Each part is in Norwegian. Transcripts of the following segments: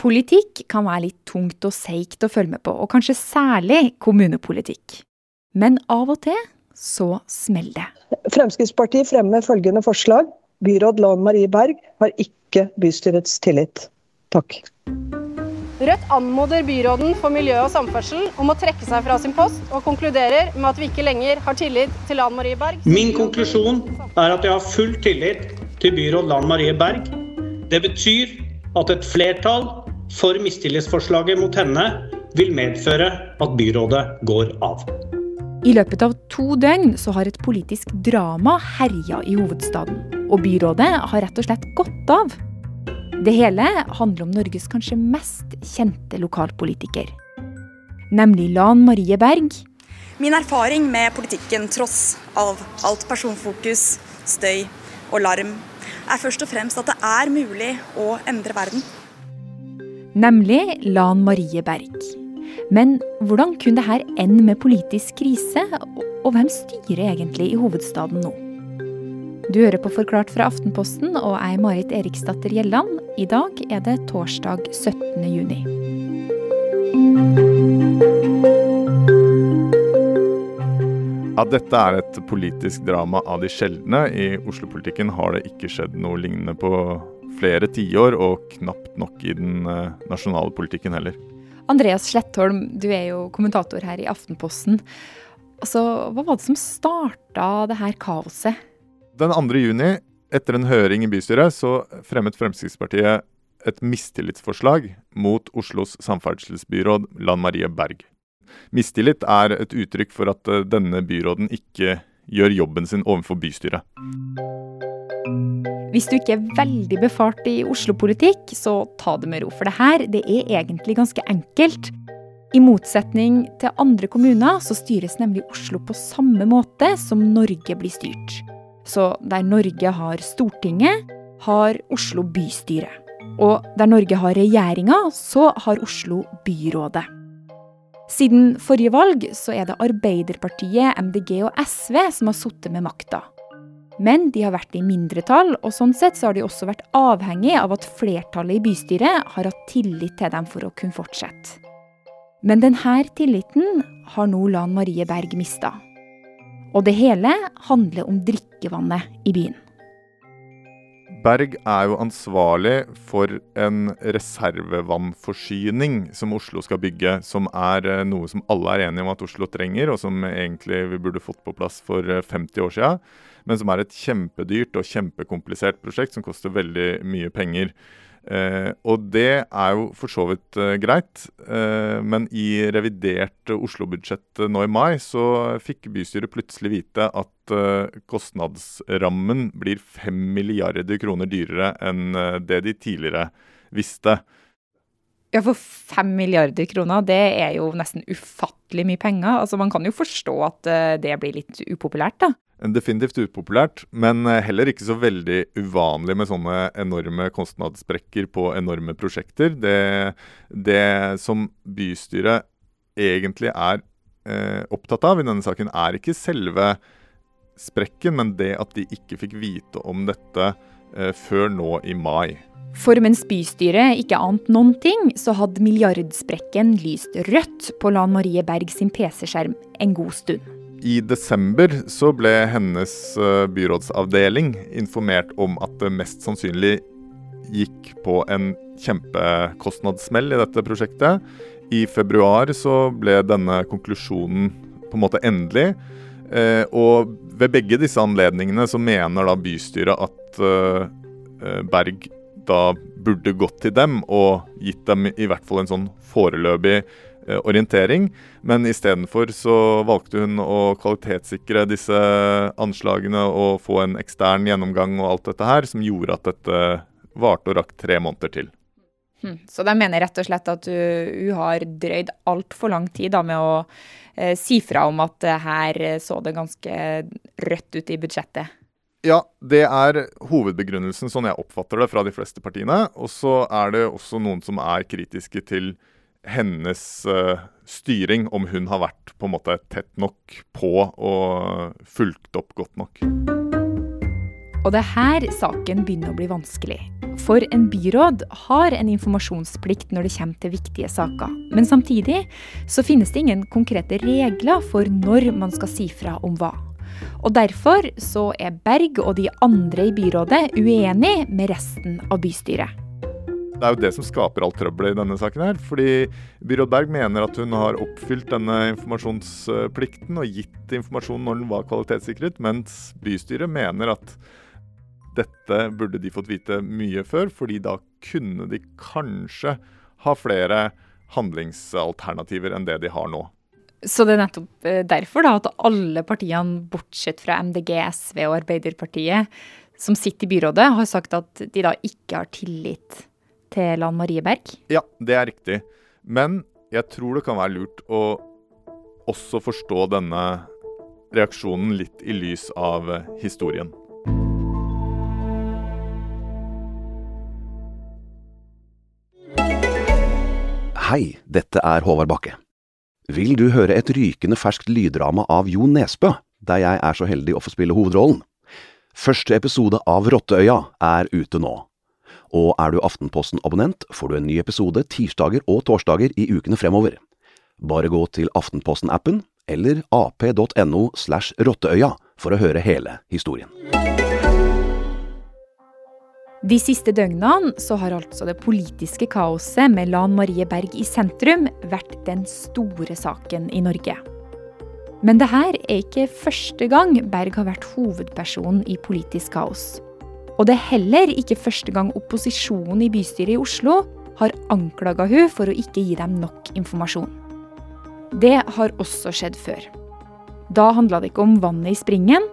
Politikk kan være litt tungt og seigt å følge med på, og kanskje særlig kommunepolitikk. Men av og til så smeller det. Fremskrittspartiet fremmer følgende forslag. Byråd Lan Marie Berg har ikke bystyrets tillit. Takk. Rødt anmoder byråden for miljø og samferdsel om å trekke seg fra sin post, og konkluderer med at vi ikke lenger har tillit til Lan Marie Berg. Min konklusjon er at jeg har full tillit til byråd Lan Marie Berg. Det betyr at et flertall for mistillitsforslaget mot henne vil medføre at byrådet går av. I løpet av to døgn så har et politisk drama herja i hovedstaden. Og byrådet har rett og slett gått av. Det hele handler om Norges kanskje mest kjente lokalpolitiker. Nemlig Lan Marie Berg. Min erfaring med politikken, tross av alt personfokus, støy og larm, er først og fremst at det er mulig å endre verden. Nemlig Lan Marie Berg. Men hvordan kunne dette ende med politisk krise, og hvem styrer egentlig i hovedstaden nå? Du hører på Forklart fra Aftenposten, og jeg er Marit Eriksdatter Gjelland. I dag er det torsdag 17. juni. At dette er et politisk drama av de sjeldne. I Oslo-politikken har det ikke skjedd noe lignende på flere tiår, og knapt nok i den uh, nasjonale politikken heller. Andreas Slettholm, du er jo kommentator her i Aftenposten. Altså, hva var det som starta det her kaoset? Den 2. juni, etter en høring i bystyret, så fremmet Fremskrittspartiet et mistillitsforslag mot Oslos samferdselsbyråd Lan Marie Berg. Mistillit er et uttrykk for at eh, denne byråden ikke gjør jobben sin overfor bystyret. Hvis du ikke er veldig befart i Oslo-politikk, så ta det med ro. For det her det er egentlig ganske enkelt. I motsetning til andre kommuner så styres nemlig Oslo på samme måte som Norge blir styrt. Så der Norge har Stortinget, har Oslo bystyre. Og der Norge har regjeringa, så har Oslo byrådet. Siden forrige valg så er det Arbeiderpartiet, MDG og SV som har sittet med makta. Men de har vært i mindretall, og sånn sett så har de også vært avhengig av at flertallet i bystyret har hatt tillit til dem for å kunne fortsette. Men denne tilliten har nå Lan Marie Berg mista. Og det hele handler om drikkevannet i byen. Berg er jo ansvarlig for en reservevannforsyning som Oslo skal bygge, som er eh, noe som alle er enige om at Oslo trenger, og som egentlig vi burde fått på plass for 50 eh, år siden. Men som er et kjempedyrt og kjempekomplisert prosjekt som koster veldig mye penger. Eh, og det er jo for så vidt eh, greit, eh, men i revidert Oslo-budsjett nå i mai, så fikk bystyret plutselig vite at eh, kostnadsrammen blir 5 milliarder kroner dyrere enn eh, det de tidligere visste. Ja, for 5 milliarder kroner, det er jo nesten ufattelig mye penger. Altså, Man kan jo forstå at eh, det blir litt upopulært, da definitivt upopulært, men eh, heller ikke så veldig uvanlig med sånne enorme kostnadssprekker på enorme prosjekter. Det, det som bystyret egentlig er eh, opptatt av i denne saken, er ikke selve sprekken, men det at de ikke fikk vite om dette eh, før nå i mai. For mens bystyret ikke ante noen ting, så hadde milliardsprekken lyst rødt på Lan Marie Berg sin PC-skjerm en god stund. I desember så ble hennes eh, byrådsavdeling informert om at det mest sannsynlig gikk på en kjempekostnadssmell i dette prosjektet. I februar så ble denne konklusjonen på en måte endelig. Eh, og ved begge disse anledningene så mener da bystyret at eh, Berg da burde gått til dem og gitt dem i hvert fall en sånn foreløpig Eh, orientering. Men istedenfor så valgte hun å kvalitetssikre disse anslagene og få en ekstern gjennomgang og alt dette her, som gjorde at dette varte og rakk tre måneder til. Hm. Så de mener rett og slett at hun har drøyd altfor lang tid da, med å eh, si fra om at her så det ganske rødt ut i budsjettet? Ja, det er hovedbegrunnelsen, sånn jeg oppfatter det fra de fleste partiene. Og så er det også noen som er kritiske til hennes uh, styring, om hun har vært på en måte tett nok på og fulgt opp godt nok. Og det er her saken begynner å bli vanskelig. For en byråd har en informasjonsplikt når det kommer til viktige saker. Men samtidig så finnes det ingen konkrete regler for når man skal si fra om hva. Og Derfor så er Berg og de andre i byrådet uenig med resten av bystyret. Det er jo det som skaper alt trøbbelet i denne saken. her, fordi Byråd Berg mener at hun har oppfylt denne informasjonsplikten og gitt informasjon når den var kvalitetssikret, mens bystyret mener at dette burde de fått vite mye før, fordi da kunne de kanskje ha flere handlingsalternativer enn det de har nå. Så det er nettopp eh, derfor da, at alle partiene, bortsett fra MDG, SV og Arbeiderpartiet, som sitter i byrådet, har sagt at de da ikke har tillit til Lan Marie Berg? Ja, det er riktig. Men jeg tror det kan være lurt å også forstå denne reaksjonen litt i lys av historien. Hei, dette er Håvard Bakke. Vil du høre et rykende ferskt lyddrama av Jo Nesbø, der jeg er så heldig å få spille hovedrollen? Første episode av Rotteøya er ute nå. Og er du Aftenposten-abonnent, får du en ny episode tirsdager og torsdager i ukene fremover. Bare gå til Aftenposten-appen eller ap.no slash rotteøya for å høre hele historien. De siste døgnene så har altså det politiske kaoset med Lan Marie Berg i sentrum vært den store saken i Norge. Men det her er ikke første gang Berg har vært hovedpersonen i politisk kaos. Og det er heller ikke første gang opposisjonen i bystyret i Oslo har anklaga hun for å ikke gi dem nok informasjon. Det har også skjedd før. Da handla det ikke om vannet i springen,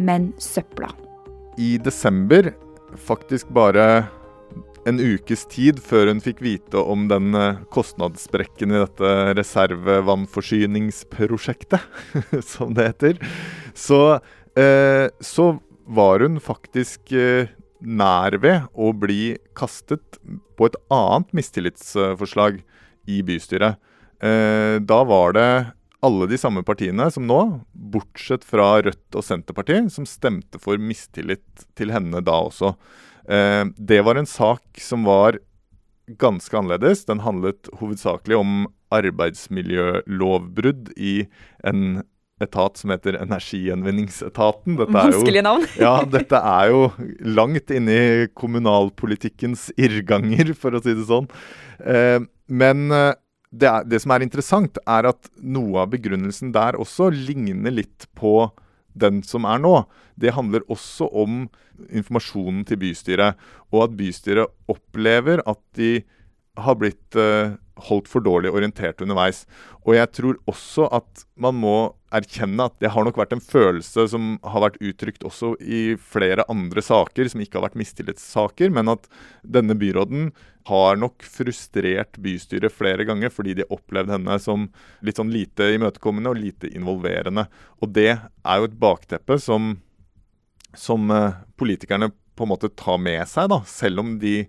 men søpla. I desember faktisk bare en ukes tid før hun fikk vite om den eh, kostnadssprekken i dette reservevannforsyningsprosjektet, som det heter, så, eh, så var hun faktisk eh, nær ved å bli kastet på et annet mistillitsforslag i bystyret. Eh, da var det alle de samme partiene som nå, bortsett fra Rødt og Senterpartiet, som stemte for mistillit til henne da også. Eh, det var en sak som var ganske annerledes. Den handlet hovedsakelig om arbeidsmiljølovbrudd i en etat som heter Energigjenvinningsetaten. Vanskelig navn. ja, dette er jo langt inne i kommunalpolitikkens irrganger, for å si det sånn. Eh, men eh, det, er, det, som er interessant, er at noe av begrunnelsen der også ligner litt på den som er nå. Det handler også om informasjonen til bystyret, og at bystyret opplever at de har blitt uh, holdt for dårlig orientert underveis. Og jeg tror også at man må erkjenne at det har nok vært en følelse som har vært uttrykt også i flere andre saker, som ikke har vært mistillitssaker, men at denne byråden har nok frustrert bystyret flere ganger fordi de har opplevd henne som litt sånn lite imøtekommende og lite involverende. Og det er jo et bakteppe som, som uh, politikerne på en måte tar med seg, da, selv om de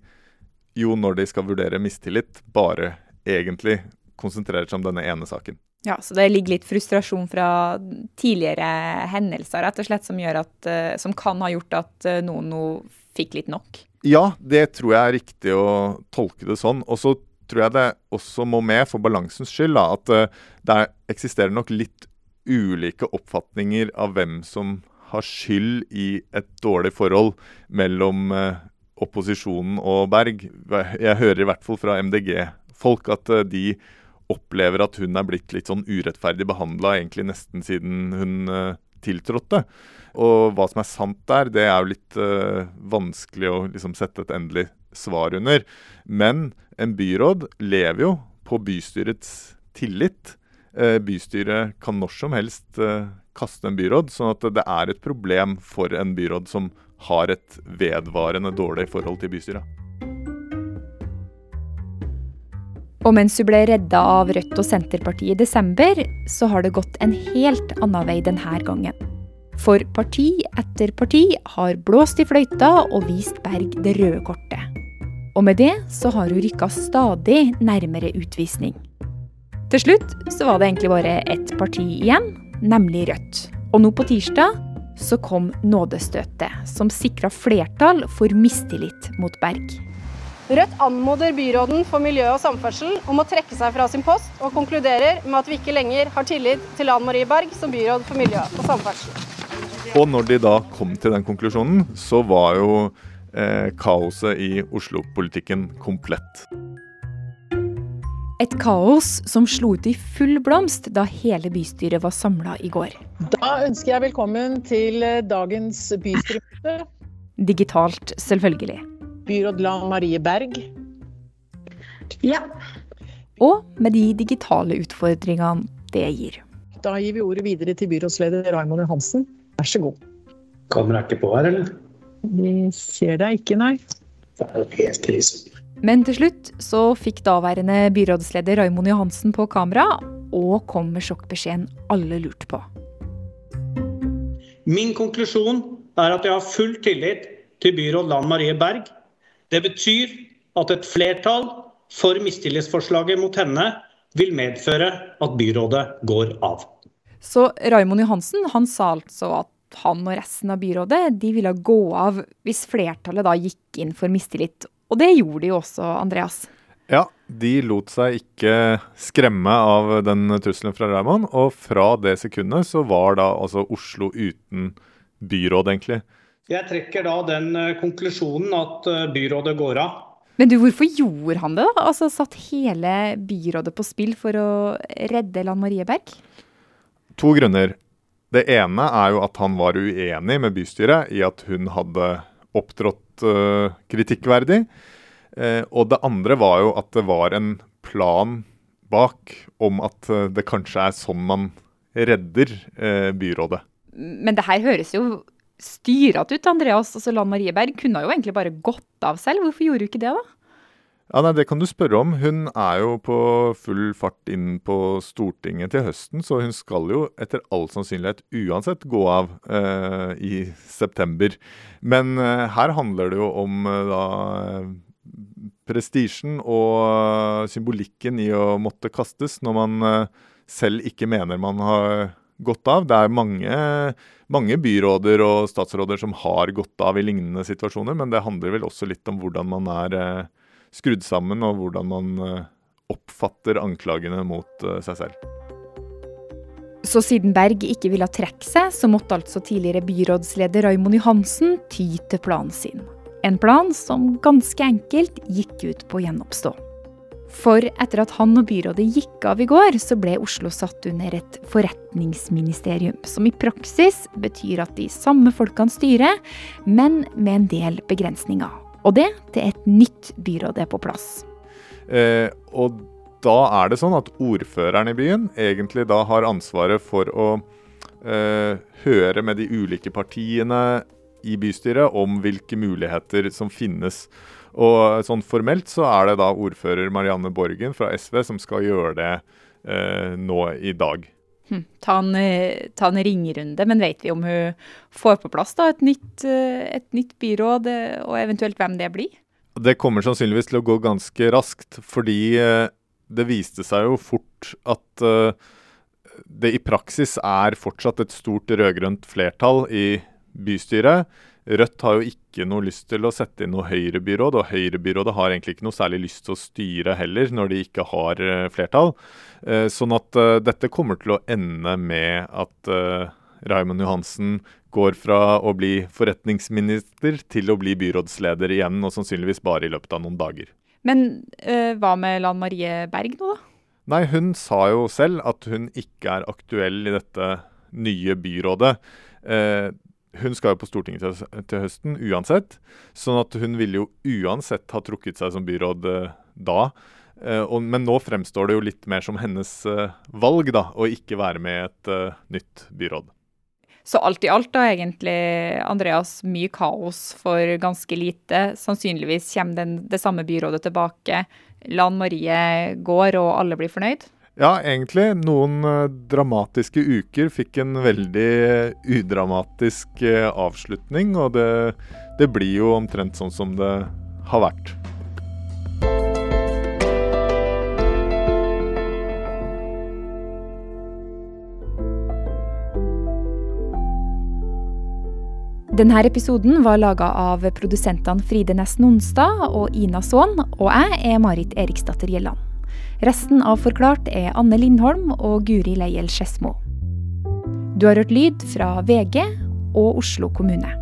jo når de skal vurdere mistillit, bare egentlig konsentrerer seg om denne ene saken. Ja, Så det ligger litt frustrasjon fra tidligere hendelser rett og slett, som, at, eh, som kan ha gjort at eh, noen nå fikk litt nok? Ja, det tror jeg er riktig å tolke det sånn. Og så tror jeg det også må med, for balansens skyld, da, at eh, det eksisterer nok litt ulike oppfatninger av hvem som har skyld i et dårlig forhold mellom opposisjonen og Berg. Jeg hører i hvert fall fra MDG-folk at eh, de opplever at hun er blitt litt sånn urettferdig behandla egentlig nesten siden hun uh, tiltrådte. Og hva som er sant der, det er jo litt uh, vanskelig å liksom, sette et endelig svar under. Men en byråd lever jo på bystyrets tillit. Uh, bystyret kan når som helst kaste en byråd, sånn at det er et problem for en byråd som har et vedvarende dårlig forhold til bystyret. Og mens hun ble redda av Rødt og Senterpartiet i desember, så har det gått en helt annen vei denne gangen. For parti etter parti har blåst i fløyta og vist Berg det røde kortet. Og med det så har hun rykka stadig nærmere utvisning. Til slutt så var det egentlig bare ett parti igjen, nemlig Rødt. Og nå på tirsdag så kom nådestøtet, som sikra flertall for mistillit mot Berg. Rødt anmoder byråden for miljø og samferdsel om å trekke seg fra sin post, og konkluderer med at vi ikke lenger har tillit til Anne Marie Berg som byråd for miljø og samferdsel. Og når de da kom til den konklusjonen, så var jo eh, kaoset i Oslo-politikken komplett. Et kaos som slo ut i full blomst da hele bystyret var samla i går. Da ønsker jeg velkommen til dagens bystyremøte. Digitalt, selvfølgelig. Byråd Lan Marie Berg. Ja. Og med de digitale utfordringene det gir. Da gir vi ordet videre til byrådsleder Raymond Johansen. Vær så god. Kameraet er ikke på her, eller? Vi ser deg ikke, nei. Det er helt krise. Men til slutt så fikk daværende byrådsleder Raymond Johansen på kamera og kom med sjokkbeskjeden alle lurte på. Min konklusjon er at jeg har full tillit til byråd Lan Marie Berg. Det betyr at et flertall for mistillitsforslaget mot henne vil medføre at byrådet går av. Så Raymond Johansen han sa altså at han og resten av byrådet de ville gå av hvis flertallet da gikk inn for mistillit. Og det gjorde de jo også, Andreas. Ja, de lot seg ikke skremme av den trusselen fra Raymond, og fra det sekundet så var da altså Oslo uten byråd, egentlig. Jeg trekker da den eh, konklusjonen at eh, byrådet går av. Men du, hvorfor gjorde han det, da? Altså Satt hele byrådet på spill for å redde Lan Marie Berg? To grunner. Det ene er jo at han var uenig med bystyret i at hun hadde opptrådt uh, kritikkverdig. Uh, og det andre var jo at det var en plan bak om at uh, det kanskje er sånn man redder byrådet. Men det her høres jo styrete ut, Andreas. Altså, Lan Marie Berg kunne jo egentlig bare gått av selv. Hvorfor gjorde hun ikke det, da? Ja, nei, Det kan du spørre om. Hun er jo på full fart inn på Stortinget til høsten, så hun skal jo etter all sannsynlighet uansett gå av eh, i september. Men eh, her handler det jo om eh, da prestisjen og symbolikken i å måtte kastes når man eh, selv ikke mener man har gått av. Det er mange, mange, byråder og statsråder som har gått av i lignende situasjoner, men det handler vel også litt om hvordan man er eh, skrudd sammen, og hvordan man eh, oppfatter anklagene mot eh, seg selv. Så siden Berg ikke ville trekke seg, så måtte altså tidligere byrådsleder Raymond Johansen ty til planen sin. En plan som ganske enkelt gikk ut på å gjenoppstå. For etter at han og byrådet gikk av i går, så ble Oslo satt under et forretningsministerium. Som i praksis betyr at de samme folkene styrer, men med en del begrensninger. Og det til et nytt byråd er på plass. Eh, og da er det sånn at ordføreren i byen egentlig da har ansvaret for å eh, høre med de ulike partiene i bystyret om hvilke muligheter som finnes. Og sånn formelt så er det da ordfører Marianne Borgen fra SV som skal gjøre det eh, nå i dag. Hm. Ta, en, eh, ta, en, ringerunde, men vet vi om hun får på plass da, et, nytt, eh, et nytt byråd, eh, og eventuelt hvem det blir? Det kommer sannsynligvis til å gå ganske raskt, fordi det viste seg jo fort at det i praksis er fortsatt et stort rød-grønt flertall i bystyret. Rødt har jo ikke noe lyst til å sette inn noe høyrebyråd, og høyrebyrådet har egentlig ikke noe særlig lyst til å styre heller, når de ikke har uh, flertall. Uh, sånn at uh, dette kommer til å ende med at Raymond Johansen går fra å bli forretningsminister til å bli byrådsleder igjen, og sannsynligvis bare i løpet av noen dager. Men hva med Lan Marie Berg nå, da? Nei, hun sa jo selv at hun ikke er aktuell i dette nye byrådet. Eh, hun skal jo på Stortinget til, til, høsten uansett, sånn at hun ville jo uansett ha trukket seg som byråd eh, da. Eh, og, men nå fremstår det jo litt mer som hennes eh, valg, da, å ikke være med i et eh, nytt byråd. Så alt i alt da egentlig, Andreas, mye kaos for ganske lite. Sannsynligvis kommer den, det samme byrådet tilbake. Lan Marie går, og alle blir fornøyd? Ja, egentlig. Noen uh, dramatiske uker fikk en veldig uh, udramatisk uh, avslutning. Og det, det, blir jo omtrent sånn som det har vært. Denne episoden var laga av produsentene Fride Nesten Nonstad og Ina Saan, og jeg er Marit Eriksdatter Gjelland. Resten av Forklart er Anne Lindholm og Guri Leiel Skedsmo. Du har hørt lyd fra VG og Oslo kommune.